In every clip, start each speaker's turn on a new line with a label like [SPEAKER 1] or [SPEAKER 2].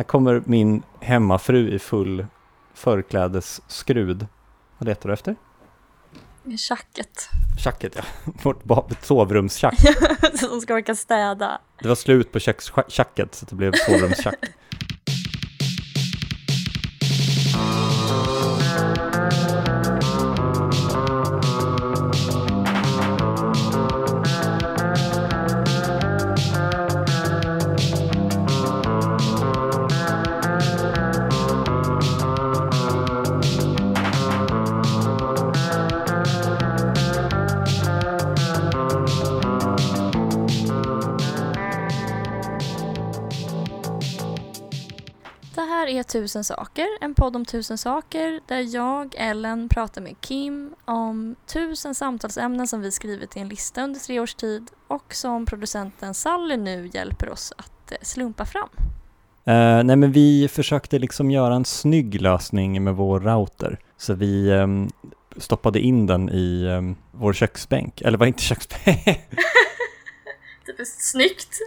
[SPEAKER 1] Här kommer min hemmafru i full förklädesskrud. Vad letar du efter?
[SPEAKER 2] Tjacket.
[SPEAKER 1] Tjacket, ja. Vårt sovrumstjack.
[SPEAKER 2] Som ska orka städa.
[SPEAKER 1] Det var slut på kökstjacket så det blev sovrumstjack.
[SPEAKER 2] Tusen saker, en podd om tusen saker där jag, Ellen, pratar med Kim om tusen samtalsämnen som vi skrivit i en lista under tre års tid och som producenten Sally nu hjälper oss att eh, slumpa fram.
[SPEAKER 1] Eh, nej men vi försökte liksom göra en snygg lösning med vår router. Så vi ehm, stoppade in den i ehm, vår köksbänk. Eller var inte köksbänk?
[SPEAKER 2] Typ snyggt!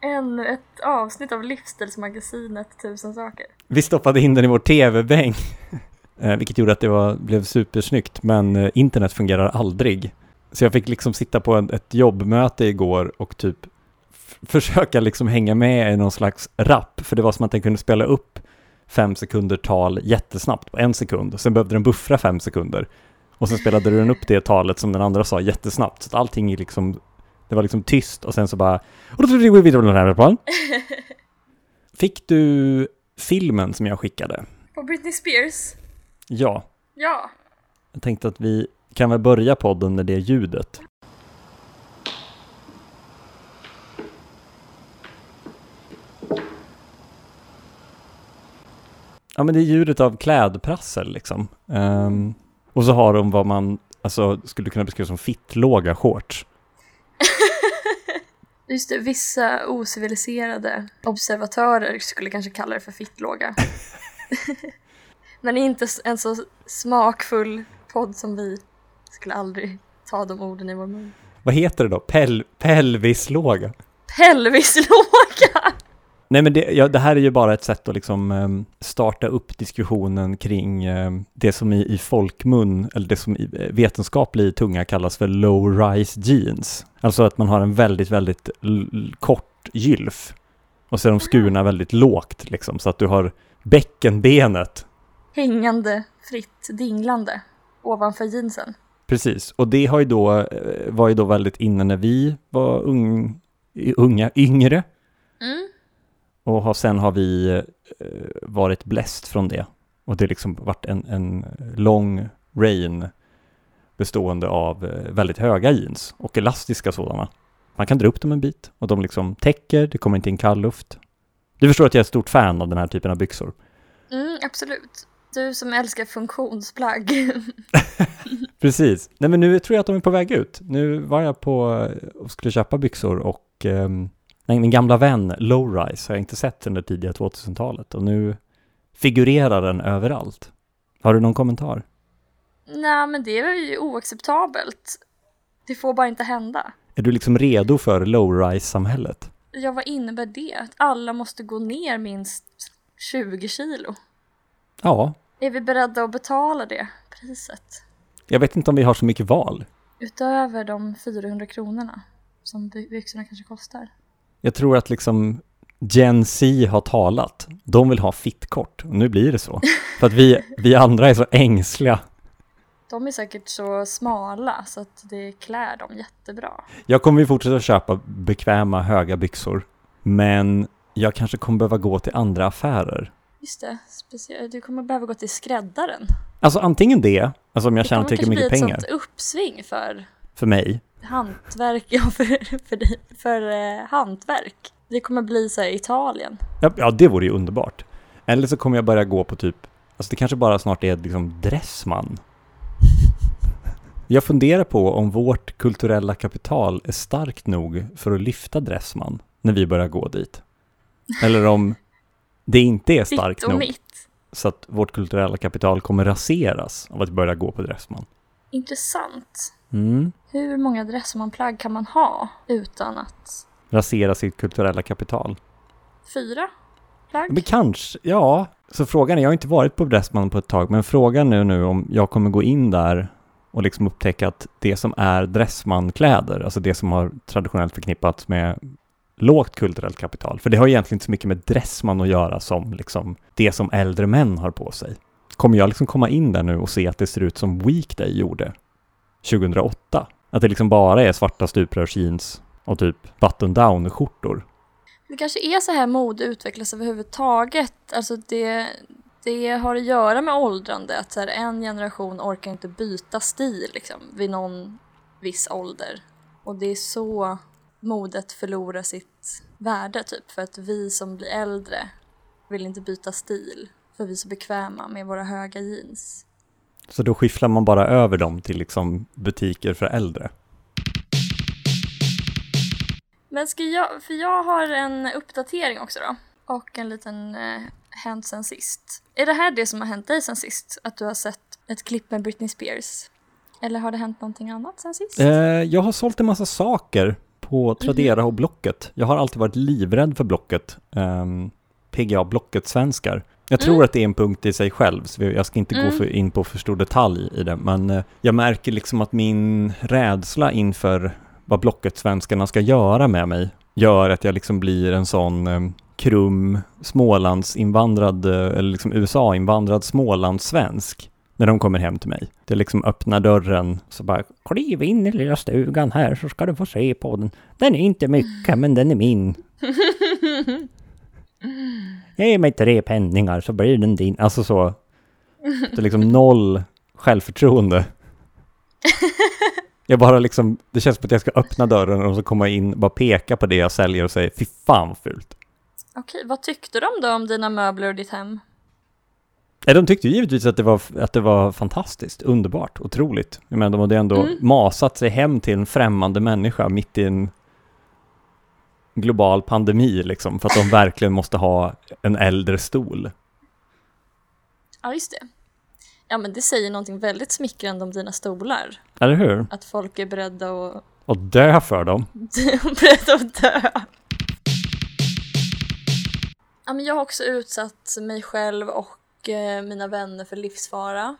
[SPEAKER 2] Ännu ett avsnitt av livsstilsmagasinet Tusen saker.
[SPEAKER 1] Vi stoppade in den i vår tv-bänk. Eh, vilket gjorde att det var, blev supersnyggt. Men eh, internet fungerar aldrig. Så jag fick liksom sitta på en, ett jobbmöte igår och typ försöka liksom hänga med i någon slags rap. För det var som att den kunde spela upp fem sekunder tal jättesnabbt på en sekund. Sen behövde den buffra fem sekunder. Och sen spelade den upp det talet som den andra sa jättesnabbt. Så att allting liksom, det var liksom tyst och sen så bara... Fick du filmen som jag skickade?
[SPEAKER 2] På Britney Spears?
[SPEAKER 1] Ja.
[SPEAKER 2] Ja.
[SPEAKER 1] Jag tänkte att vi kan väl börja podden med det ljudet. Ja men det är ljudet av klädprassel liksom. Ehm, och så har de vad man alltså, skulle kunna beskriva som fittlåga shorts.
[SPEAKER 2] Just det, vissa ociviliserade observatörer skulle kanske kalla det för fittlåga. Men inte en så smakfull podd som vi skulle aldrig ta de orden i vår mun.
[SPEAKER 1] Vad heter det då? Pel pelvislåga?
[SPEAKER 2] Pelvislåga!
[SPEAKER 1] Nej men det, ja, det här är ju bara ett sätt att liksom ehm, starta upp diskussionen kring ehm, det som i, i folkmun, eller det som i eh, vetenskaplig tunga kallas för low-rise jeans. Alltså att man har en väldigt, väldigt kort gylf. Och så är de skurna väldigt lågt liksom, så att du har bäckenbenet.
[SPEAKER 2] Hängande, fritt, dinglande ovanför jeansen.
[SPEAKER 1] Precis, och det har ju då, eh, var ju då väldigt inne när vi var ung, unga, yngre.
[SPEAKER 2] Mm.
[SPEAKER 1] Och har, sen har vi eh, varit bläst från det. Och det har liksom varit en, en lång rain bestående av eh, väldigt höga jeans och elastiska sådana. Man kan dra upp dem en bit och de liksom täcker, det kommer inte in kall luft. Du förstår att jag är ett stort fan av den här typen av byxor.
[SPEAKER 2] Mm, absolut. Du som älskar funktionsplagg.
[SPEAKER 1] Precis. Nej men nu tror jag att de är på väg ut. Nu var jag på eh, och skulle köpa byxor och ehm, nej, min gamla vän Lowrise har jag inte sett under tidiga 2000-talet och nu figurerar den överallt. Har du någon kommentar?
[SPEAKER 2] Nej, men det är ju oacceptabelt. Det får bara inte hända.
[SPEAKER 1] Är du liksom redo för lowrise-samhället?
[SPEAKER 2] Ja, vad innebär det? Att alla måste gå ner minst 20 kilo?
[SPEAKER 1] Ja,
[SPEAKER 2] Är vi beredda att betala det priset?
[SPEAKER 1] jag vet inte om vi har så mycket val.
[SPEAKER 2] Utöver de 400 kronorna som by- byxorna kanske kostar.
[SPEAKER 1] Jag tror att liksom Gen Z har talat. De vill ha fittkort. Nu blir det så. För att vi, vi andra är så ängsliga.
[SPEAKER 2] De är säkert så smala så att det klär dem jättebra.
[SPEAKER 1] Jag kommer ju fortsätta köpa bekväma höga byxor. Men jag kanske kommer behöva gå till andra affärer.
[SPEAKER 2] Just det, specie- du kommer behöva gå till skräddaren.
[SPEAKER 1] Alltså antingen det, alltså om jag
[SPEAKER 2] Det
[SPEAKER 1] tjänar
[SPEAKER 2] kommer
[SPEAKER 1] tillräckligt
[SPEAKER 2] kanske bli
[SPEAKER 1] mycket
[SPEAKER 2] ett
[SPEAKER 1] pengar
[SPEAKER 2] sånt uppsving för
[SPEAKER 1] för mig.
[SPEAKER 2] Hantverk, ja för, för, dig, för eh, hantverk. Det kommer bli så här Italien.
[SPEAKER 1] Ja, ja, det vore ju underbart. Eller så kommer jag börja gå på typ, alltså det kanske bara snart är liksom Dressman. Jag funderar på om vårt kulturella kapital är starkt nog för att lyfta Dressman när vi börjar gå dit. Eller om det inte är starkt nog
[SPEAKER 2] mitt.
[SPEAKER 1] så att vårt kulturella kapital kommer raseras av att börja gå på Dressman.
[SPEAKER 2] Intressant.
[SPEAKER 1] Mm.
[SPEAKER 2] Hur många Dressmanplagg kan man ha utan att...
[SPEAKER 1] Rasera sitt kulturella kapital.
[SPEAKER 2] Fyra? plagg?
[SPEAKER 1] Men kanske, ja. Så frågan är, jag har inte varit på Dressman på ett tag, men frågan är nu om jag kommer gå in där och liksom upptäcka att det som är Dressman-kläder, alltså det som har traditionellt förknippats med lågt kulturellt kapital, för det har egentligen inte så mycket med Dressman att göra som liksom det som äldre män har på sig. Kommer jag liksom komma in där nu och se att det ser ut som Weekday gjorde 2008? Att det liksom bara är svarta stuprörsjeans och typ button down-skjortor.
[SPEAKER 2] Det kanske är så här mode utvecklas överhuvudtaget. Alltså det, det har att göra med åldrande. Att så här, en generation orkar inte byta stil liksom, vid någon viss ålder. Och det är så modet förlorar sitt värde typ. För att vi som blir äldre vill inte byta stil. För vi är så bekväma med våra höga jeans.
[SPEAKER 1] Så då skifflar man bara över dem till liksom butiker för äldre.
[SPEAKER 2] Men ska jag, för jag har en uppdatering också då. Och en liten eh, hänt sen sist. Är det här det som har hänt dig sen sist? Att du har sett ett klipp med Britney Spears? Eller har det hänt någonting annat sen sist?
[SPEAKER 1] Eh, jag har sålt en massa saker på Tradera och Blocket. Jag har alltid varit livrädd för Blocket. Um, PGA Blocket-svenskar. Jag tror
[SPEAKER 2] Mm.
[SPEAKER 1] att det är en punkt i sig själv, så jag ska inte gå
[SPEAKER 2] Mm.
[SPEAKER 1] för, in på för stor detalj i det, men eh, jag märker liksom att min rädsla inför vad Blocket-svenskarna ska göra med mig gör att jag liksom blir en sån eh, krum Smålandsinvandrad, eh, eller liksom USA-invandrad Smålandssvensk när de kommer hem till mig. Det liksom öppnar dörren så bara kliv in i lilla stugan här så ska du få se på den. Den är inte mycket men den är min. Ge mig tre penningar så blir den din. Alltså så. Det är liksom noll självförtroende. Jag bara liksom, det känns som att jag ska öppna dörren och så komma in, bara peka på det jag säljer och säga fy fan vad fult.
[SPEAKER 2] Okej, vad tyckte de då om dina möbler och ditt hem?
[SPEAKER 1] Nej, de tyckte givetvis att det var, att det var fantastiskt, underbart, otroligt. Jag menar, de hade ändå
[SPEAKER 2] Mm.
[SPEAKER 1] masat sig hem till en främmande människa mitt i en global pandemi liksom, för att de verkligen måste ha en äldre stol.
[SPEAKER 2] Ja, just det. Ja, men det säger någonting väldigt smickrande om dina stolar.
[SPEAKER 1] Eller hur?
[SPEAKER 2] Att folk är beredda att,
[SPEAKER 1] Och dö för dem.
[SPEAKER 2] beredda att dö. Ja, men jag har också utsatt mig själv och eh, mina vänner för livsfara.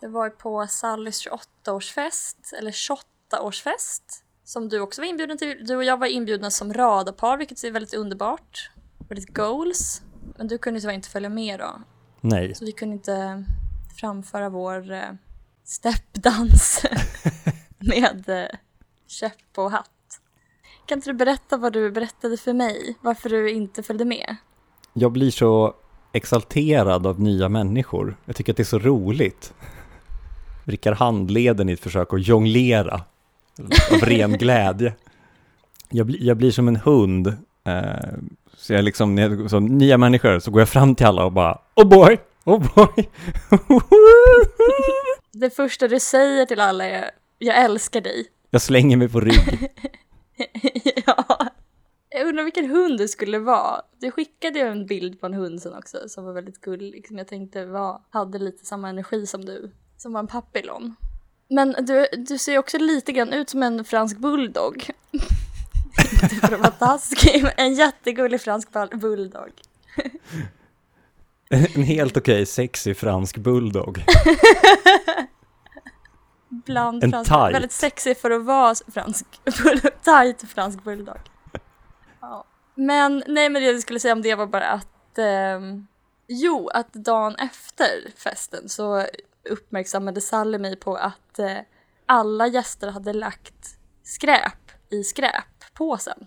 [SPEAKER 2] Jag var på Sallys 28-årsfest, eller 28-årsfest, som du också var inbjuden till. Du och jag var inbjudna som radarpar, vilket är väldigt underbart. Väldigt goals. Men du kunde tyvärr inte följa med då.
[SPEAKER 1] Nej.
[SPEAKER 2] Så vi kunde inte framföra vår eh, steppdans med eh, käpp och hatt. Kan inte du berätta vad du berättade för mig? Varför du inte följde med?
[SPEAKER 1] Jag blir så exalterad av nya människor. Jag tycker att det är så roligt. Vrickar handleden i ett försök att jonglera av ren glädje. Jag, blir- jag blir som en hund. Eh, så jag liksom, när jag, som nya människor så går jag fram till alla och bara Oh boy, oh boy.
[SPEAKER 2] Det första du säger till alla är jag älskar dig.
[SPEAKER 1] jag slänger mig på rygg.
[SPEAKER 2] ja. Jag undrar vilken hund du skulle vara. Du skickade ju en bild på en hund sen också som var väldigt gullig. Som jag tänkte var, hade lite samma energi som du. Som var en papillon. Men du, du ser också lite grann ut som en fransk bulldog. Inte för att vara taskig, men en jättegullig fransk bull- bulldog.
[SPEAKER 1] En helt okej sexy fransk bulldog.
[SPEAKER 2] Bland
[SPEAKER 1] En
[SPEAKER 2] fransk,
[SPEAKER 1] tight.
[SPEAKER 2] väldigt sexig för att vara fransk, tight fransk bulldog. Ja. Men nej men det jag skulle säga om det var bara att ehm, jo, att dagen efter festen så uppmärksammade Sally mig på att eh, alla gäster hade lagt skräp i skräppåsen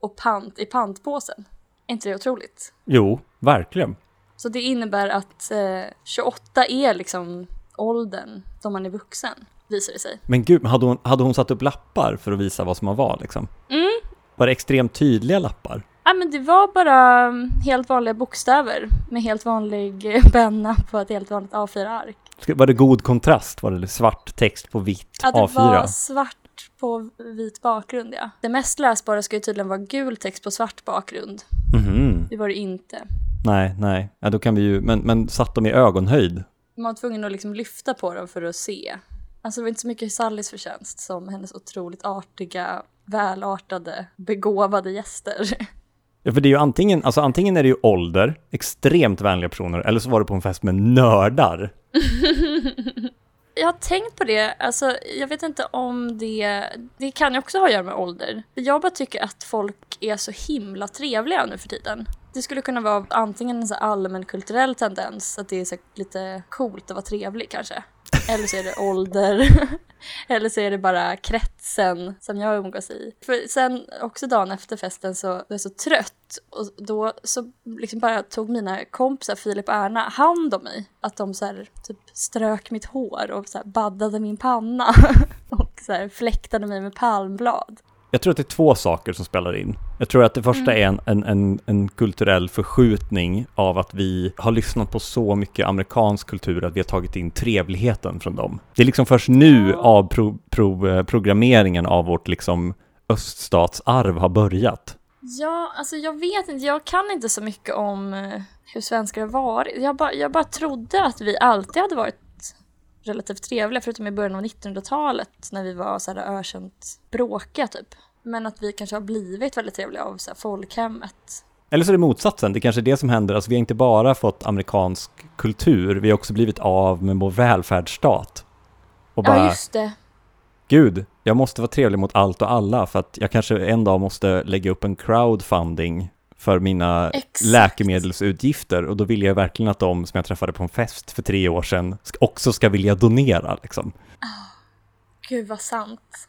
[SPEAKER 2] och pant i pantpåsen. Är inte det otroligt?
[SPEAKER 1] Jo, verkligen.
[SPEAKER 2] Så det innebär att eh, 28 är liksom åldern då man är vuxen, visar det sig.
[SPEAKER 1] Men gud, hade hon, hade hon satt upp lappar för att visa vad som har var liksom?
[SPEAKER 2] Mm.
[SPEAKER 1] Var det extremt tydliga lappar?
[SPEAKER 2] Ja men det var bara mm, helt vanliga bokstäver med helt vanlig eh, penna på ett helt vanligt A4-ark.
[SPEAKER 1] Ska- Var det god kontrast? Var det svart text på vitt
[SPEAKER 2] Ja, det
[SPEAKER 1] A4?
[SPEAKER 2] var svart på vit bakgrund ja. Det mest läsbara ska ju tydligen vara gul text på svart bakgrund.
[SPEAKER 1] Mhm.
[SPEAKER 2] Det var det inte.
[SPEAKER 1] Nej, nej. Ja, då kan vi ju... Men, men satt de i ögonhöjd?
[SPEAKER 2] Man var tvungen att liksom lyfta på dem för att se. Alltså det var inte så mycket Sallys förtjänst som hennes otroligt artiga, välartade, begåvade gäster.
[SPEAKER 1] Ja, för det är ju antingen, alltså antingen är det ju ålder, extremt vänliga personer, eller så var du på en fest med nördar.
[SPEAKER 2] Jag har tänkt på det, alltså jag vet inte om det, det kan ju också ha att göra med ålder. Jag bara tycker att folk är så himla trevliga nu för tiden. Det skulle kunna vara antingen en så allmän kulturell tendens, att det är så lite coolt att vara trevlig kanske. Eller så är det ålder. Eller så är det bara kretsen som jag umgås i. För sen också dagen efter festen så var jag så trött och då så liksom bara tog mina kompisar Filip och Erna hand om mig. Att de så här, typ strök mitt hår och så här baddade min panna och så här fläktade mig med palmblad.
[SPEAKER 1] Jag tror att det är två saker som spelar in. Jag tror att det första är en, en, en, en, kulturell förskjutning av att vi har lyssnat på så mycket amerikansk kultur att vi har tagit in trevligheten från dem. Det är liksom först nu av pro, pro, eh, programmeringen av vårt liksom öststatsarv har börjat.
[SPEAKER 2] Ja, alltså jag vet inte, jag kan inte så mycket om eh, hur svenskar har varit. Jag bara, jag bara trodde att vi alltid hade varit relativt trevliga, förutom i början av 1900-talet när vi var så här ökänt bråkiga typ. Men att vi kanske har blivit väldigt trevliga av så här, folkhemmet.
[SPEAKER 1] Eller så är det motsatsen, det är kanske är det som händer. Alltså vi har inte bara fått amerikansk kultur, vi har också blivit av med vår välfärdsstat.
[SPEAKER 2] Och bara, ja, just det.
[SPEAKER 1] Gud, jag måste vara trevlig mot allt och alla för att jag kanske en dag måste lägga upp en crowdfunding för mina Exakt. läkemedelsutgifter och då vill jag verkligen att de som jag träffade på en fest för tre år sedan också ska vilja donera liksom.
[SPEAKER 2] Oh, Gud vad sant.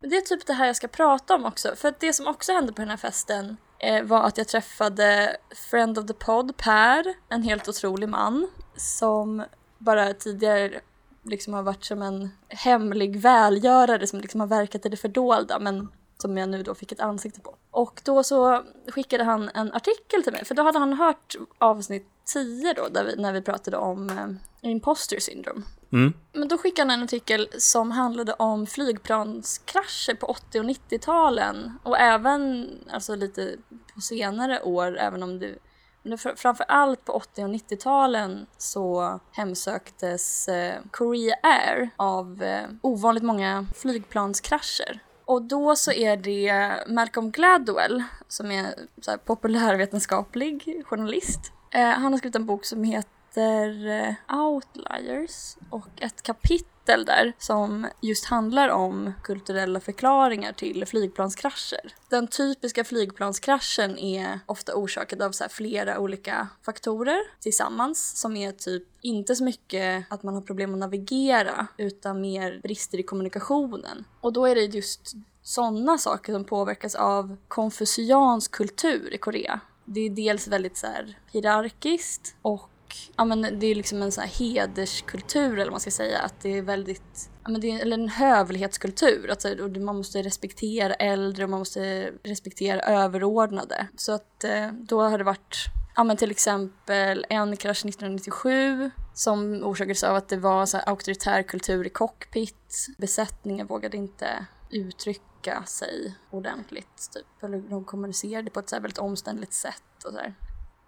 [SPEAKER 2] Det är typ det här jag ska prata om också, för att det som också hände på den här festen eh, var att jag träffade Friend of the Pod, Per, en helt otrolig man som bara tidigare liksom har varit som en hemlig välgörare som liksom har verkat i det fördolda men som jag nu då fick ett ansikte på. Och då så skickade han en artikel till mig, för då hade han hört avsnitt 10 då, där vi, när vi pratade om eh, imposter syndrome. Mm. Men då skickade han en artikel som handlade om flygplanskrascher på 80 och 90-talen och även alltså lite på senare år, även om det men framför allt på 80 och 90-talen så hemsöktes eh, Korea Air av eh, ovanligt många flygplanskrascher. Och då så är det Malcolm Gladwell som är så populärvetenskaplig journalist. Eh, han har skrivit en bok som heter heter eh, Outliers och ett kapitel där som just handlar om kulturella förklaringar till flygplanskrascher. Den typiska flygplanskraschen är ofta orsakad av så flera olika faktorer tillsammans som är typ inte så mycket att man har problem att navigera utan mer brister i kommunikationen. Och då är det just sådana saker som påverkas av konfuciansk kultur i Korea. Det är dels väldigt så här hierarkiskt och ja, men det är liksom en sån här hederskultur eller vad man ska säga. Att det är väldigt, ja, men det är, eller en hövlighetskultur. Att och man måste respektera äldre och man måste respektera överordnade. Så att eh, då har det varit ja, men till exempel en krasch 1997 som orsakades av att det var så här auktoritär kultur i cockpit. Besättningen vågade inte uttrycka sig ordentligt. Typ. Eller de kommunicerade på ett så väldigt omständligt sätt. Och, så här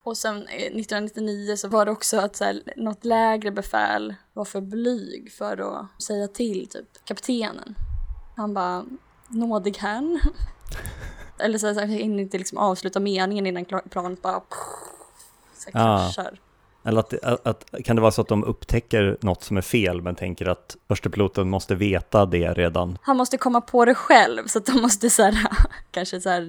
[SPEAKER 2] och sen 1999 så var det också att så här, något lägre befäl var för blyg för att säga till typ kaptenen. Han bara, nådig herrn. Eller så, här, så här, inte liksom avsluta meningen innan planet bara så här, kraschar.
[SPEAKER 1] Eller att, att, att, kan det vara så att de upptäcker något som är fel men tänker att första piloten måste veta det redan?
[SPEAKER 2] Han måste komma på det själv så att de måste så här, kanske så här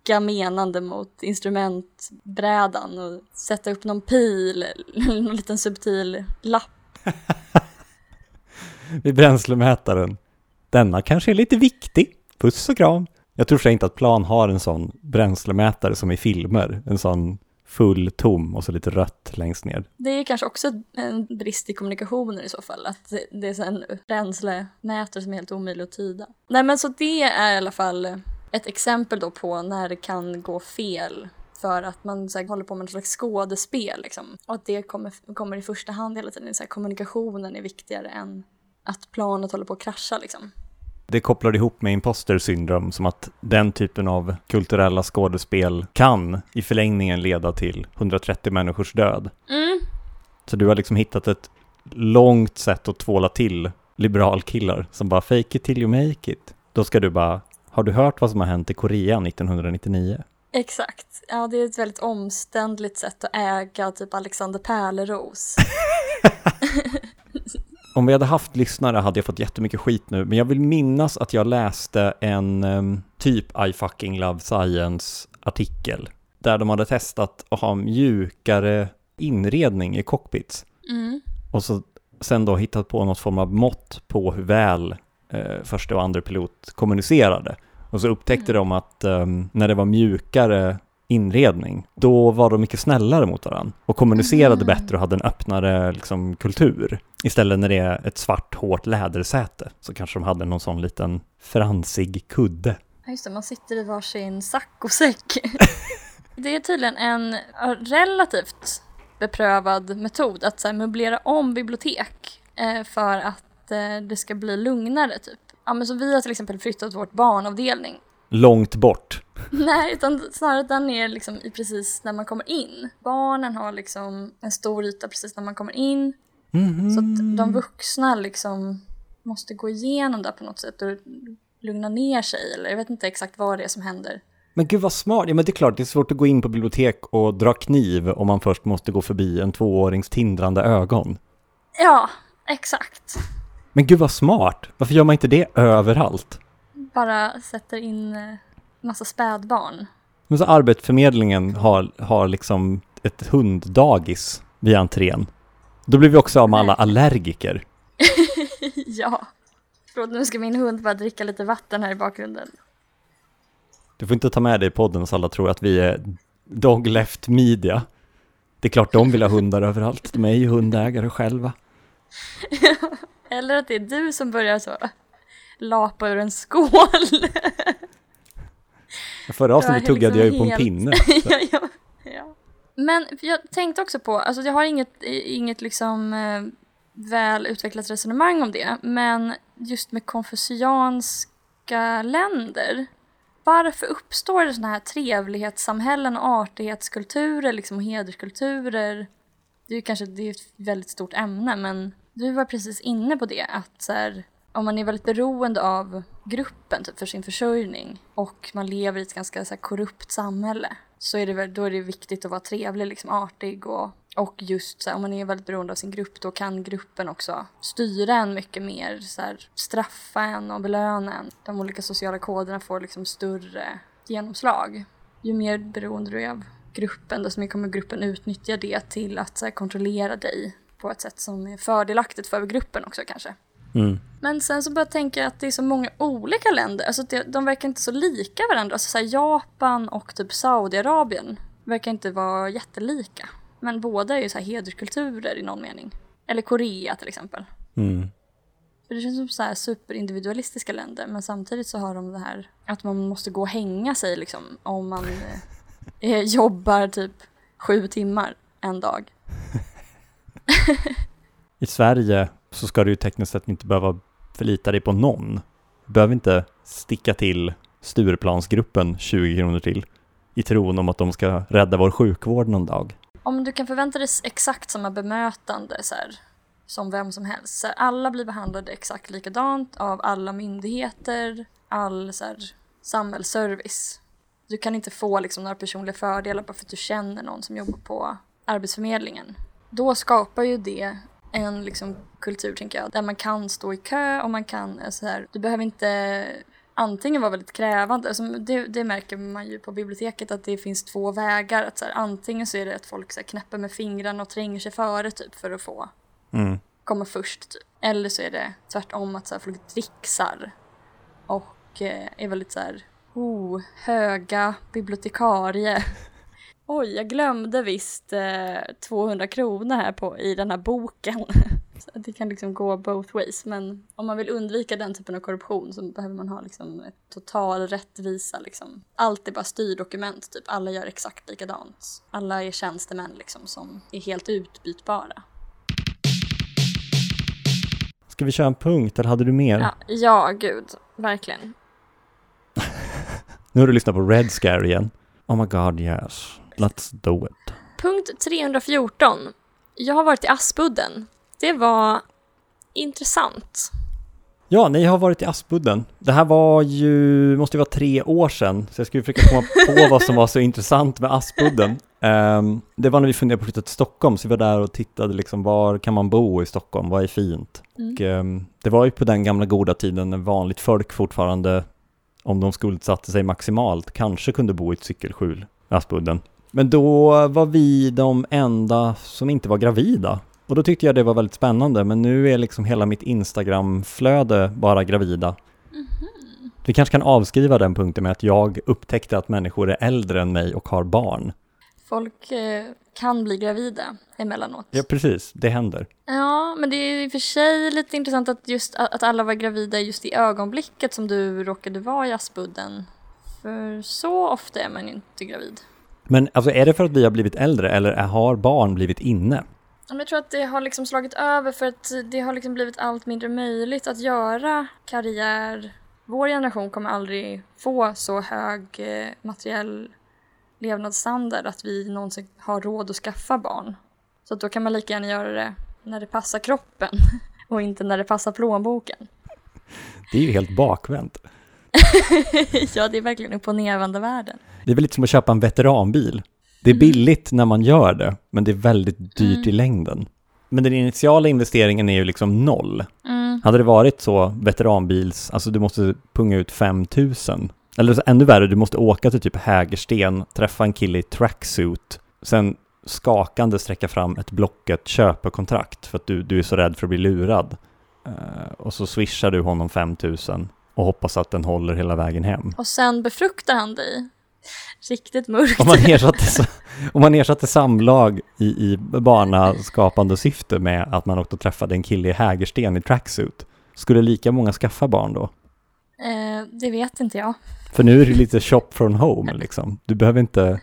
[SPEAKER 2] nicka menande mot instrumentbrädan och sätta upp någon pil, någon liten subtil lapp.
[SPEAKER 1] Vid bränslemätaren. Denna kanske är lite viktig. Puss och kram. Jag tror inte att plan har en sån bränslemätare som i filmer. En sån full tom och så lite rött längst ner.
[SPEAKER 2] Det är kanske också en brist i kommunikationen i så fall, att det är en bränslemätare som är helt omöjlig att tyda. Nej men så det är i alla fall ett exempel då på när det kan gå fel för att man så här, håller på med något slags skådespel liksom. Och att det kommer, kommer i första hand hela tiden. Så här, kommunikationen är viktigare än att planet håller på att krascha liksom
[SPEAKER 1] det kopplar ihop med imposter syndrom som att den typen av kulturella skådespel kan i förlängningen leda till 130 människors död. Mm. Så du har liksom hittat ett långt sätt att tvåla till liberalkillar som bara fake it till you make it. Då ska du bara Har du hört vad som har hänt i Korea 1999?
[SPEAKER 2] Exakt. Ja, det är ett väldigt omständligt sätt att äga typ Alexander Pärleros.
[SPEAKER 1] Om vi hade haft lyssnare hade jag fått jättemycket skit nu, men jag vill minnas att jag läste en um, typ I fucking love science artikel där de hade testat att ha mjukare inredning i cockpits.
[SPEAKER 2] Mm.
[SPEAKER 1] Och så sen då hittat på något form av mått på hur väl eh, första och andra pilot kommunicerade. Och så upptäckte
[SPEAKER 2] Mm.
[SPEAKER 1] de att um, när det var mjukare inredning, då var de mycket snällare mot varandra och kommunicerade
[SPEAKER 2] Mm.
[SPEAKER 1] bättre och hade en öppnare liksom, kultur. Istället när det är ett svart hårt lädersäte så kanske de hade någon sån liten fransig kudde.
[SPEAKER 2] Ja, just det, man sitter i varsin saccosäck. det är tydligen en relativt beprövad metod att så här, möblera om bibliotek eh, för att eh, det ska bli lugnare typ. Ja men så vi har till exempel flyttat vårt barnavdelning.
[SPEAKER 1] Långt bort.
[SPEAKER 2] Nej, utan snarare den är liksom i precis när man kommer in. Barnen har liksom en stor yta precis när man kommer in.
[SPEAKER 1] Mhm.
[SPEAKER 2] Så att de vuxna liksom måste gå igenom det på något sätt och lugna ner sig. Eller jag vet inte exakt vad det är som händer.
[SPEAKER 1] Men gud vad smart. Ja men det är klart, det är svårt att gå in på bibliotek och dra kniv om man först måste gå förbi en tvåårings tindrande ögon.
[SPEAKER 2] Ja, exakt.
[SPEAKER 1] Men gud vad smart. Varför gör man inte det överallt?
[SPEAKER 2] Bara sätter in eh, massa spädbarn.
[SPEAKER 1] Men så Arbetsförmedlingen har, har liksom ett hunddagis vid entrén. Då blir vi också av med alla allergiker.
[SPEAKER 2] ja. Förlåt, nu ska min hund bara dricka lite vatten här i bakgrunden.
[SPEAKER 1] Du får inte ta med dig i podden så alla tror att vi är dog left media. Det är klart de vill ha hundar överallt. De är ju hundägare själva.
[SPEAKER 2] Eller att det är du som börjar så lapa ur en skål.
[SPEAKER 1] Förra avsnittet tuggade jag ju
[SPEAKER 2] liksom
[SPEAKER 1] på en
[SPEAKER 2] helt-
[SPEAKER 1] pinne.
[SPEAKER 2] ja, ja, ja. Men jag tänkte också på, alltså jag har inget, inget liksom eh, väl utvecklat resonemang om det, men just med konfucianska länder, varför uppstår det sådana här trevlighetssamhällen och artighetskulturer, liksom och hederskulturer? Det är ju kanske det är ett väldigt stort ämne, men du var precis inne på det, att så här, om man är väldigt beroende av gruppen typ, för sin försörjning och man lever i ett ganska så här, korrupt samhälle så är det väl, då är det viktigt att vara trevlig, liksom artig och, och just så här, om man är väldigt beroende av sin grupp då kan gruppen också styra en mycket mer, så här, straffa en och belöna en. De olika sociala koderna får liksom större genomslag. Ju mer beroende du är av gruppen desto mer kommer gruppen utnyttja det till att så här, kontrollera dig på ett sätt som är fördelaktigt för gruppen också kanske.
[SPEAKER 1] Mm.
[SPEAKER 2] Men sen så börjar jag tänka att det är så många olika länder, alltså det, de verkar inte så lika varandra. Alltså så Japan och typ Saudiarabien verkar inte vara jättelika. Men båda är ju så här hederskulturer i någon mening. Eller Korea till exempel.
[SPEAKER 1] Mm.
[SPEAKER 2] För det känns som så här superindividualistiska länder men samtidigt så har de det här att man måste gå och hänga sig liksom om man eh, jobbar typ sju timmar en dag.
[SPEAKER 1] I Sverige så ska du ju tekniskt sett inte behöva förlita dig på någon. Du behöver inte sticka till Stureplansgruppen 20 kronor till i tron om att de ska rädda vår sjukvård någon dag.
[SPEAKER 2] Om du kan förvänta dig exakt samma bemötande så här, som vem som helst. Så här, alla blir behandlade exakt likadant av alla myndigheter, all så här, samhällsservice. Du kan inte få liksom, några personliga fördelar bara för att du känner någon som jobbar på Arbetsförmedlingen. Då skapar ju det en liksom, kultur, tänker jag, där man kan stå i kö och man kan eh, så här, du behöver inte antingen vara väldigt krävande, alltså det, det märker man ju på biblioteket att det finns två vägar. Att så här, antingen så är det att folk så här, knäpper med fingrarna och tränger sig före typ för att få
[SPEAKER 1] Mm.
[SPEAKER 2] komma först. Typ. Eller så är det tvärtom att så här, folk trixar och eh, är väldigt så här, oh, höga bibliotekarie. Oj, jag glömde visst eh, 200 kronor här på, i den här boken. Det kan liksom gå both ways. Men om man vill undvika den typen av korruption så behöver man ha liksom ett total rättvisa. Liksom. Allt är bara styrdokument, typ. Alla gör exakt likadant. Alla är tjänstemän liksom, som är helt utbytbara.
[SPEAKER 1] Ska vi köra en punkt eller hade du mer?
[SPEAKER 2] Ja, ja gud. Verkligen.
[SPEAKER 1] Nu har du lyssnat på Red Scare igen. Oh my god yes. Let's do it.
[SPEAKER 2] Punkt 314. Jag har varit i Aspudden. Det var intressant.
[SPEAKER 1] Ja, ni har varit i Aspudden. Det här var ju, måste ju vara tre år sedan, så jag skulle försöka komma på vad som var så intressant med Aspudden. Um, det var när vi funderade på att flytta till Stockholm, så vi var där och tittade liksom var kan man bo i Stockholm, vad är fint?
[SPEAKER 2] Mm.
[SPEAKER 1] Och, um, det var ju på den gamla goda tiden när vanligt folk fortfarande, om de skuldsatte sig maximalt, kanske kunde bo i ett cykelskjul, Aspudden. Men då var vi de enda som inte var gravida. Och då tyckte jag det var väldigt spännande, men nu är liksom hela mitt Instagram-flöde bara gravida.
[SPEAKER 2] Mhm.
[SPEAKER 1] Vi kanske kan avskriva den punkten med att jag upptäckte att människor är äldre än mig och har barn.
[SPEAKER 2] Folk eh, kan bli gravida emellanåt.
[SPEAKER 1] Ja, precis. Det händer.
[SPEAKER 2] Ja, men det är i och för sig lite intressant att just att alla var gravida just i ögonblicket som du råkade vara i Aspudden. För så ofta är man inte gravid.
[SPEAKER 1] Men alltså är det för att vi har blivit äldre eller har barn blivit inne?
[SPEAKER 2] Jag tror att det har liksom slagit över för att det har liksom blivit allt mindre möjligt att göra karriär. Vår generation kommer aldrig få så hög eh, materiell levnadsstandard att vi någonsin har råd att skaffa barn. Så då kan man lika gärna göra det när det passar kroppen och inte när det passar plånboken.
[SPEAKER 1] Det är ju helt bakvänt.
[SPEAKER 2] ja, det är verkligen upp och nervända världen.
[SPEAKER 1] Det är väl lite som att köpa en veteranbil. Det är billigt när man gör det, men det är väldigt dyrt
[SPEAKER 2] Mm.
[SPEAKER 1] i längden. Men den initiala investeringen är ju liksom noll.
[SPEAKER 2] Mm.
[SPEAKER 1] Hade det varit så veteranbils, alltså du måste punga ut 5000. Eller så ännu värre, du måste åka till typ Hägersten, träffa en kille i tracksuit, sen skakande sträcka fram ett Blocket köpekontrakt för att du, du är så rädd för att bli lurad. Eh, och så swishar du honom 5000 och hoppas att den håller hela vägen hem.
[SPEAKER 2] Och sen befruktar han dig. Riktigt mörkt.
[SPEAKER 1] Om man ersatte, sa- om man ersatte samlag i, i barnaskapande syfte med att man åkte och träffade en kille i Hägersten i tracksuit, skulle lika många skaffa barn då?
[SPEAKER 2] Eh, det vet inte jag.
[SPEAKER 1] För nu är det lite shop from home liksom. Du behöver inte,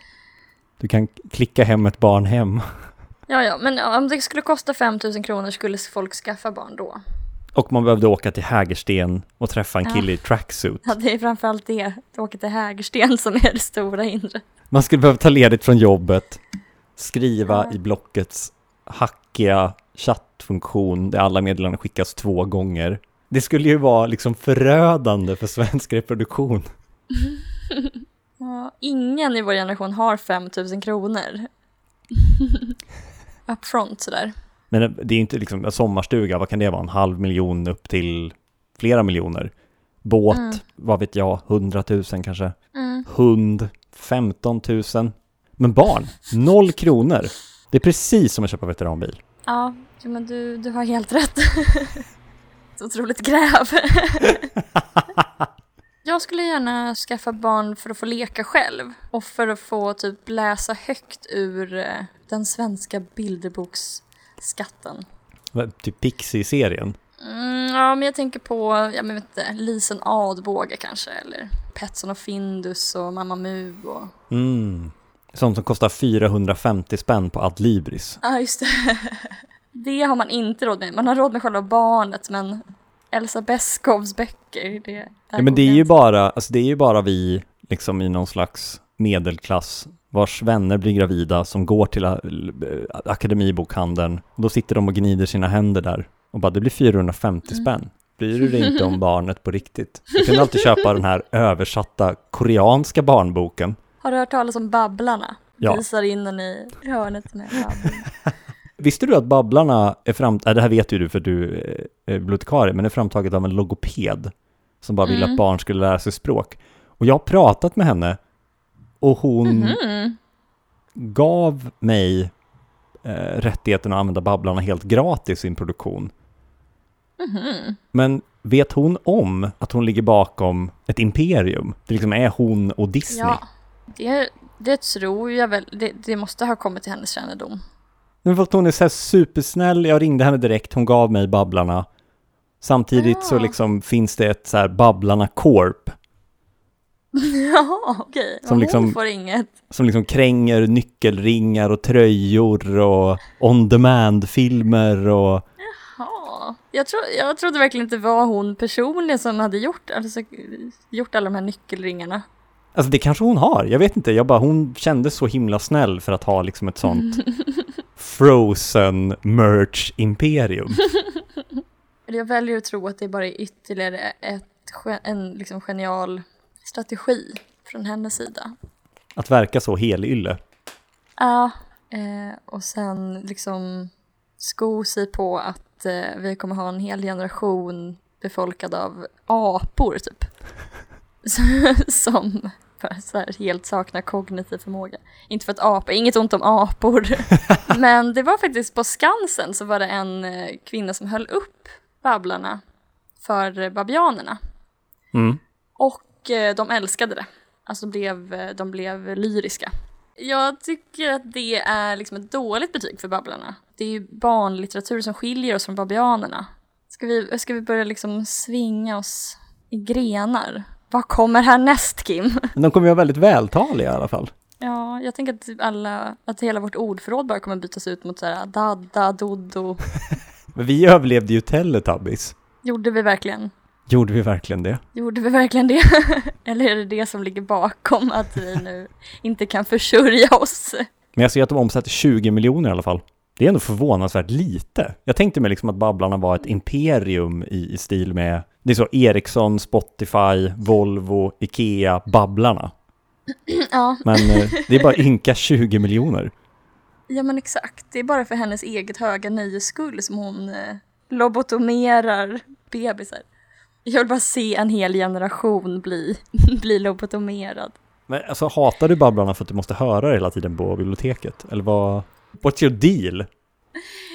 [SPEAKER 1] du kan klicka hem ett barn hem.
[SPEAKER 2] Ja, ja, men om det skulle kosta 5000 kronor skulle folk skaffa barn då?
[SPEAKER 1] Och man behövde åka till Hägersten och träffa en
[SPEAKER 2] Ja.
[SPEAKER 1] kille i tracksuit.
[SPEAKER 2] Ja, det är framförallt det, att åka till Hägersten som är det stora hindret.
[SPEAKER 1] Man skulle behöva ta ledigt från jobbet, skriva
[SPEAKER 2] Ja.
[SPEAKER 1] i Blockets hackiga chattfunktion där alla meddelanden skickas två gånger. Det skulle ju vara liksom förödande för svensk reproduktion.
[SPEAKER 2] Ja, ingen i vår generation har 5000 kronor. Upfront sådär.
[SPEAKER 1] Men det är inte liksom en sommarstuga, vad kan det vara? En halv miljon upp till flera miljoner. Båt,
[SPEAKER 2] Mm.
[SPEAKER 1] vad vet jag, hundratusen kanske.
[SPEAKER 2] Mm.
[SPEAKER 1] Hund, 15 000. Men barn, noll kronor. Det är precis som att köpa veteranbil.
[SPEAKER 2] Ja, men du, du har helt rätt. Så otroligt gräv. Jag skulle gärna skaffa barn för att få leka själv och för att få typ läsa högt ur eh, den svenska bilderboksskatten.
[SPEAKER 1] Vad, Typ Pixie-serien.
[SPEAKER 2] Mm, ja, men jag tänker på, jag vet inte, Lisen Adbåge kanske, eller Petson och Findus och Mamma Mu och...
[SPEAKER 1] Mm. Sånt som kostar 450 spänn på Adlibris.
[SPEAKER 2] Ja, just det. Det har man inte råd med. Man har råd med själva barnet, men Elsa Beskows böcker, det... där
[SPEAKER 1] Ja, men det är ju bara, alltså det är ju bara vi, liksom i någon slags medelklass, vars vänner blir gravida, som går till äh, akademibokhandeln. Då sitter de och gnider sina händer där och bara, det blir 450
[SPEAKER 2] Mm.
[SPEAKER 1] spänn. Bryr du dig inte om barnet på riktigt? Du kan alltid köpa den här översatta koreanska barnboken.
[SPEAKER 2] Har du hört talas om Babblarna?
[SPEAKER 1] Ja.
[SPEAKER 2] Visar in den i hörnet med.
[SPEAKER 1] Visste du att Babblarna är fram... Äh, det här vet ju du för du är bibliotekarie, men är framtaget av en logoped som bara ville
[SPEAKER 2] Mm.
[SPEAKER 1] att barn skulle lära sig språk. Och jag har pratat med henne och hon
[SPEAKER 2] Mhm.
[SPEAKER 1] gav mig eh, rättigheten att använda Babblarna helt gratis i sin produktion.
[SPEAKER 2] Mhm.
[SPEAKER 1] Men vet hon om att hon ligger bakom ett imperium? Det liksom är hon och Disney.
[SPEAKER 2] Ja, det, det tror jag väl. Det, det måste ha kommit till hennes kännedom.
[SPEAKER 1] Men för att hon är så här supersnäll, jag ringde henne direkt, hon gav mig Babblarna. Samtidigt så
[SPEAKER 2] Ja.
[SPEAKER 1] liksom finns det ett så här Babblarna Corp
[SPEAKER 2] Jaha, okej.
[SPEAKER 1] Som
[SPEAKER 2] Som
[SPEAKER 1] liksom- som liksom kränger nyckelringar och tröjor och on-demand-filmer och
[SPEAKER 2] Ja, jag, tro, jag trodde verkligen inte det var hon personligen som hade gjort, alltså, gjort alla de här nyckelringarna.
[SPEAKER 1] Alltså det kanske hon har, jag vet inte. Jag bara, hon kändes så himla snäll för att ha liksom ett sånt frozen merch imperium.
[SPEAKER 2] Eller jag väljer att tro att det bara är ytterligare ett, en liksom genial strategi från hennes sida.
[SPEAKER 1] Att verka så helylle.
[SPEAKER 2] Ja, eh, och sen liksom sko sig på att eh, vi kommer ha en hel generation befolkad av apor typ. Som så här helt saknar kognitiv förmåga. Inte för att apor, inget ont om apor. Men det var faktiskt på Skansen så var det en eh, kvinna som höll upp Babblarna för babianerna.
[SPEAKER 1] Mm.
[SPEAKER 2] Och de älskade det. Alltså de blev, eh, de blev lyriska. Jag tycker att det är liksom ett dåligt betyg för Babblarna. Det är ju barnlitteratur som skiljer oss från babianerna. Ska vi, ska vi börja liksom svinga oss i grenar? Vad kommer härnäst Kim?
[SPEAKER 1] De kommer ju vara väldigt vältaliga i alla fall.
[SPEAKER 2] Ja, jag tänker att typ alla, att hela vårt ordförråd bara kommer bytas ut mot såhär dadda, doddo.
[SPEAKER 1] Men vi överlevde ju Teletubbies.
[SPEAKER 2] Gjorde vi verkligen?
[SPEAKER 1] Gjorde vi verkligen det?
[SPEAKER 2] Gjorde vi verkligen det? Eller är det det som ligger bakom att vi nu inte kan försörja oss?
[SPEAKER 1] Men jag ser att de omsätter 20 miljoner i alla fall. Det är ändå förvånansvärt lite. Jag tänkte mig liksom att Babblarna var ett imperium i, i stil med, det är så Ericsson, Spotify, Volvo, Ikea, Babblarna.
[SPEAKER 2] Ja,
[SPEAKER 1] Men eh, det är bara ynka 20 miljoner.
[SPEAKER 2] ja men exakt. Det är bara för hennes eget höga nöjes skull som hon eh, lobotomerar bebisar. Jag vill bara se en hel generation bli, bli lobotomerad.
[SPEAKER 1] Men alltså hatar du Babblarna för att du måste höra det hela tiden på biblioteket? Eller vad? What's your deal?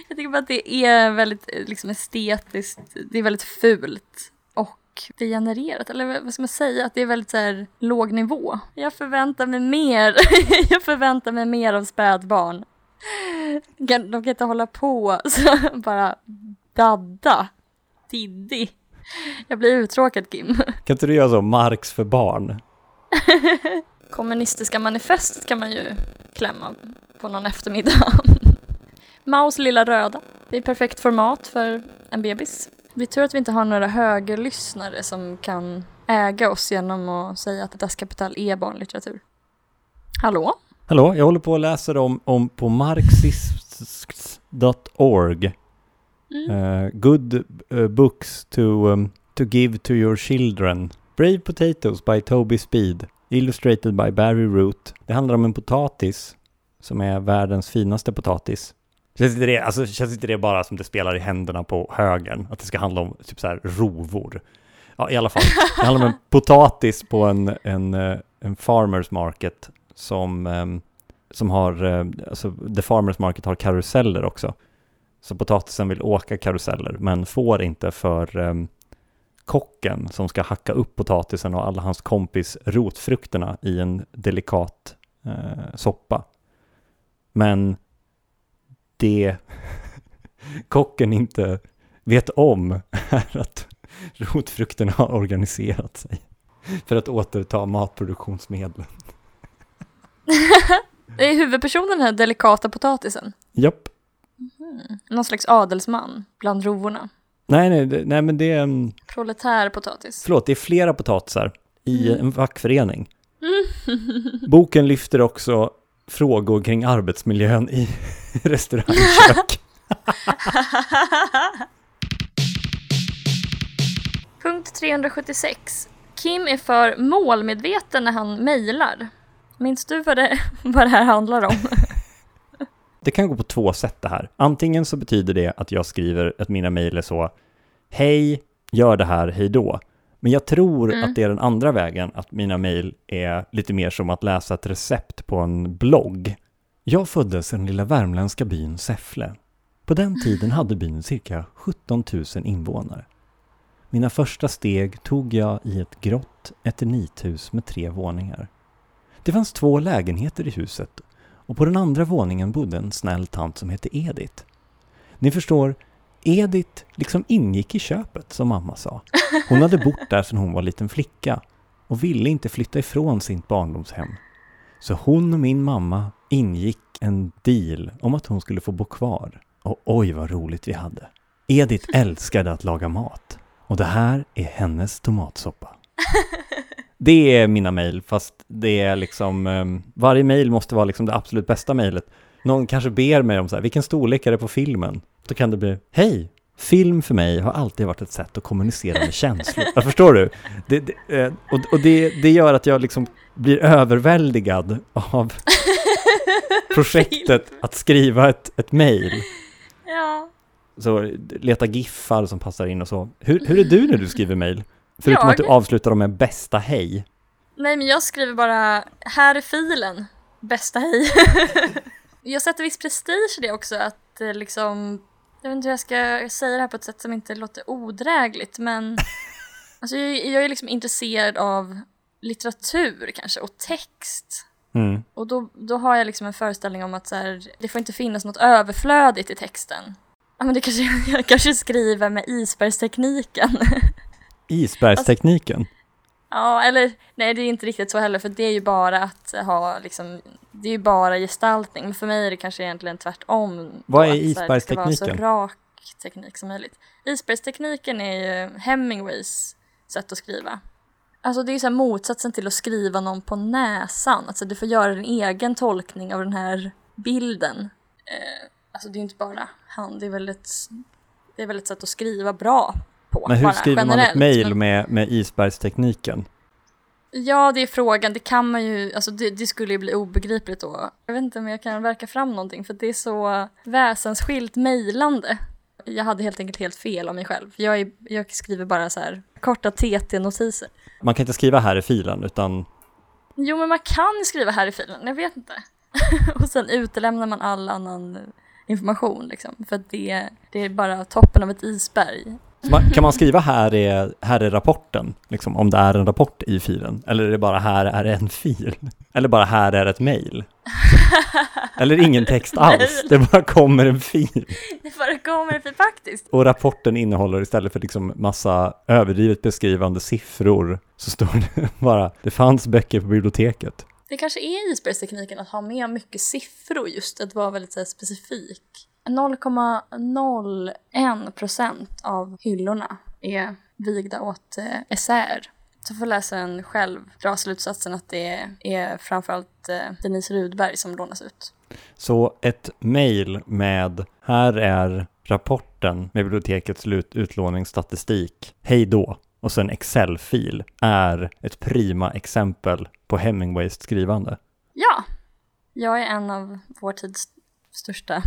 [SPEAKER 2] Jag tycker bara att det är väldigt eh, liksom, estetiskt, det är väldigt fult och degenererat, eller vad ska man säga, att det är väldigt så här, låg nivå. Jag förväntar mig mer, jag förväntar mig mer av spädbarn. De kan, de kan inte hålla på så bara dadda, diddi. Jag blir uttråkad Kim.
[SPEAKER 1] Kan inte du göra så, Marx för barn?
[SPEAKER 2] Kommunistiska manifestet kan man ju klämma på någon eftermiddag. Maus lilla röda. Det är perfekt format för en bebis. Är tur att vi inte har några högerlyssnare som kan äga oss genom att säga att Das Kapital är barnlitteratur. Hallå?
[SPEAKER 1] Hallå, jag håller på och läser om, om på marxist.org. Uh, good uh, books to, um, to give to your children. Brave Potatoes by Toby Speed. Illustrated by Barry Root. Det handlar om en potatis som är världens finaste potatis. Känns inte det, alltså, känns inte det bara som det spelar i händerna på högern? Att det ska handla om typ så här rovor? Ja, i alla fall. Det handlar om en potatis på en, en, eh, en farmers market som, ehm, som har, eh, alltså the farmers market har karuseller också. Så potatisen vill åka karuseller men får inte för um, kocken som ska hacka upp potatisen och alla hans kompis rotfrukterna i en delikat uh, soppa. Men det kocken inte vet om är att rotfrukterna har organiserat sig för att återta matproduktionsmedlen.
[SPEAKER 2] Är huvudpersonen den här delikata potatisen.
[SPEAKER 1] Japp.
[SPEAKER 2] Någon slags adelsman bland rovorna.
[SPEAKER 1] Nej, nej, det- nej, men det är... um,
[SPEAKER 2] Proletär potatis.
[SPEAKER 1] Förlåt, det är flera potatisar i en fackförening. Boken lyfter också frågor kring arbetsmiljön i restaurangkök.
[SPEAKER 2] Punkt 376. Kim är för målmedveten när han mejlar. Minns du vad det, vad det här handlar om?
[SPEAKER 1] Det kan gå på två sätt det här. Antingen så betyder det att jag skriver att mina mejl är så Hej, gör det här, hej då. Men jag tror
[SPEAKER 2] Mm.
[SPEAKER 1] att det är den andra vägen, att mina mejl är lite mer som att läsa ett recept på en blogg. Jag föddes i den lilla värmländska byn Säffle. På den tiden hade byn cirka 17 000 invånare. Mina första steg tog jag i ett grått eternithus med tre våningar. Det fanns två lägenheter i huset och på den andra våningen bodde en snäll tant som hette Edith. Ni förstår, Edith liksom ingick i köpet som mamma sa. Hon hade bott där sedan hon var liten flicka och ville inte flytta ifrån sitt barndomshem. Så hon och min mamma ingick en deal om att hon skulle få bo kvar. Och oj vad roligt vi hade. Edith älskade att laga mat. Och det här är hennes tomatsoppa. Det är mina mejl, fast det är liksom, um, varje mejl måste vara liksom det absolut bästa mejlet. Någon kanske ber mig om så här, vilken storlek är det på filmen? Då kan det bli, hej, film för mig har alltid varit ett sätt att kommunicera med känslor. Jag förstår du? Det, det, eh, och och det, det gör att jag liksom blir överväldigad av projektet att skriva ett, ett mejl.
[SPEAKER 2] Ja.
[SPEAKER 1] Så leta giffar som passar in och så. Hur, hur är du när du skriver mejl? Förutom
[SPEAKER 2] Jag?
[SPEAKER 1] att du avslutar dem med bästa hej.
[SPEAKER 2] Nej men jag skriver bara här är filen, bästa hej. jag sätter viss prestige i det också att eh, liksom, jag vet inte hur jag ska säga det här på ett sätt som inte låter odrägligt men alltså jag, jag är liksom intresserad av litteratur kanske och text.
[SPEAKER 1] Mm.
[SPEAKER 2] Och då, då har jag liksom en föreställning om att så här, det får inte finnas något överflödigt i texten. Ja men det kanske, jag kanske skriver med isbergstekniken.
[SPEAKER 1] Isbergstekniken.
[SPEAKER 2] Ja, eller nej det är inte riktigt så heller för det är ju bara att ha liksom, det är ju bara gestaltning. Men för mig är det kanske egentligen tvärtom.
[SPEAKER 1] Vad
[SPEAKER 2] då,
[SPEAKER 1] är
[SPEAKER 2] att så här, Det ska vara så
[SPEAKER 1] isbergstekniken?
[SPEAKER 2] rak teknik som möjligt. Isbergstekniken är ju Hemingways sätt att skriva. Alltså det är ju så motsatsen till att skriva någon på näsan. Alltså du får göra din egen tolkning av den här bilden. Eh, alltså det är ju inte bara han, det är väl ett, det är väl ett sätt att skriva bra på.
[SPEAKER 1] Men hur
[SPEAKER 2] bara
[SPEAKER 1] skriver man ett
[SPEAKER 2] generellt.
[SPEAKER 1] mejl med, med isbergstekniken?
[SPEAKER 2] Ja, det är frågan. Det kan man ju, alltså det, det skulle ju bli obegripligt då. Jag vet inte om jag kan verka fram någonting för det är så väsensskilt mejlande. Jag hade helt enkelt helt fel om mig själv. Jag, är, jag skriver bara så här korta TT-notiser.
[SPEAKER 1] Man kan inte skriva här i filen, utan
[SPEAKER 2] Jo, men man kan skriva här i filen, jag vet inte. Och sen utelämnar man all annan information liksom. För det, det är bara toppen av ett isberg.
[SPEAKER 1] Man, kan man skriva här är, här är rapporten, liksom, om det är en rapport i filen? Eller är det bara här är en fil? Eller bara här är ett mejl? Eller ingen text alls, det bara kommer en fil.
[SPEAKER 2] Det förekommer för faktiskt.
[SPEAKER 1] Och rapporten innehåller istället för liksom massa överdrivet beskrivande siffror så står det bara det fanns böcker på biblioteket.
[SPEAKER 2] Det kanske är isbergstekniken att ha med mycket siffror just, att vara väldigt här, specifik. 0,01 procent av hyllorna är vigda åt eh, essäer. Så får läsaren själv dra slutsatsen att det är framförallt eh, Denise Rudberg som lånas ut.
[SPEAKER 1] Så ett mejl med här är rapporten med bibliotekets utlåningsstatistik, hej då, och sen Excel-fil är ett prima exempel på Hemingways skrivande.
[SPEAKER 2] Ja, jag är en av vår tids största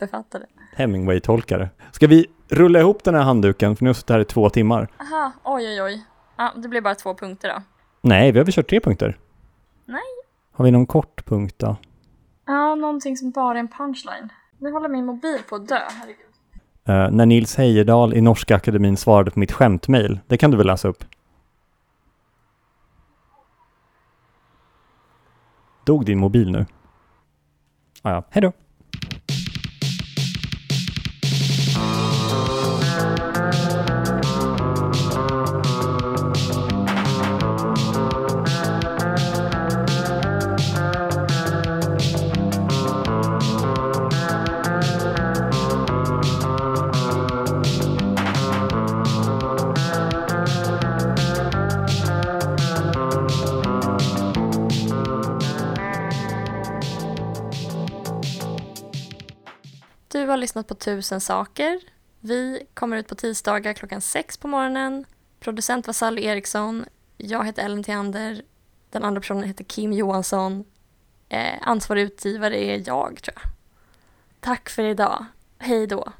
[SPEAKER 2] författare.
[SPEAKER 1] Hemingway-tolkare. Ska vi rulla ihop den här handduken, för nu har jag suttit här i två timmar.
[SPEAKER 2] Aha, oj oj oj. Ja, det blir bara två punkter då.
[SPEAKER 1] Nej, vi har väl kört tre punkter?
[SPEAKER 2] Nej.
[SPEAKER 1] Har vi någon kort punkt då?
[SPEAKER 2] Ja, någonting som bara är en punchline. Nu håller min mobil på att dö, herregud.
[SPEAKER 1] Eh, när Nils Heyerdahl i Norska Akademin svarade på mitt skämtmail. Det kan du väl läsa upp? Dog din mobil nu? Ah, ja, hej då.
[SPEAKER 2] På Tusen saker. Vi kommer ut på tisdagar klockan sex på morgonen. Producent var Sally Eriksson. Jag heter Ellen Theander. Den andra personen heter Kim Johansson. Eh, ansvarig utgivare är jag, tror jag. Tack för idag. Hej då.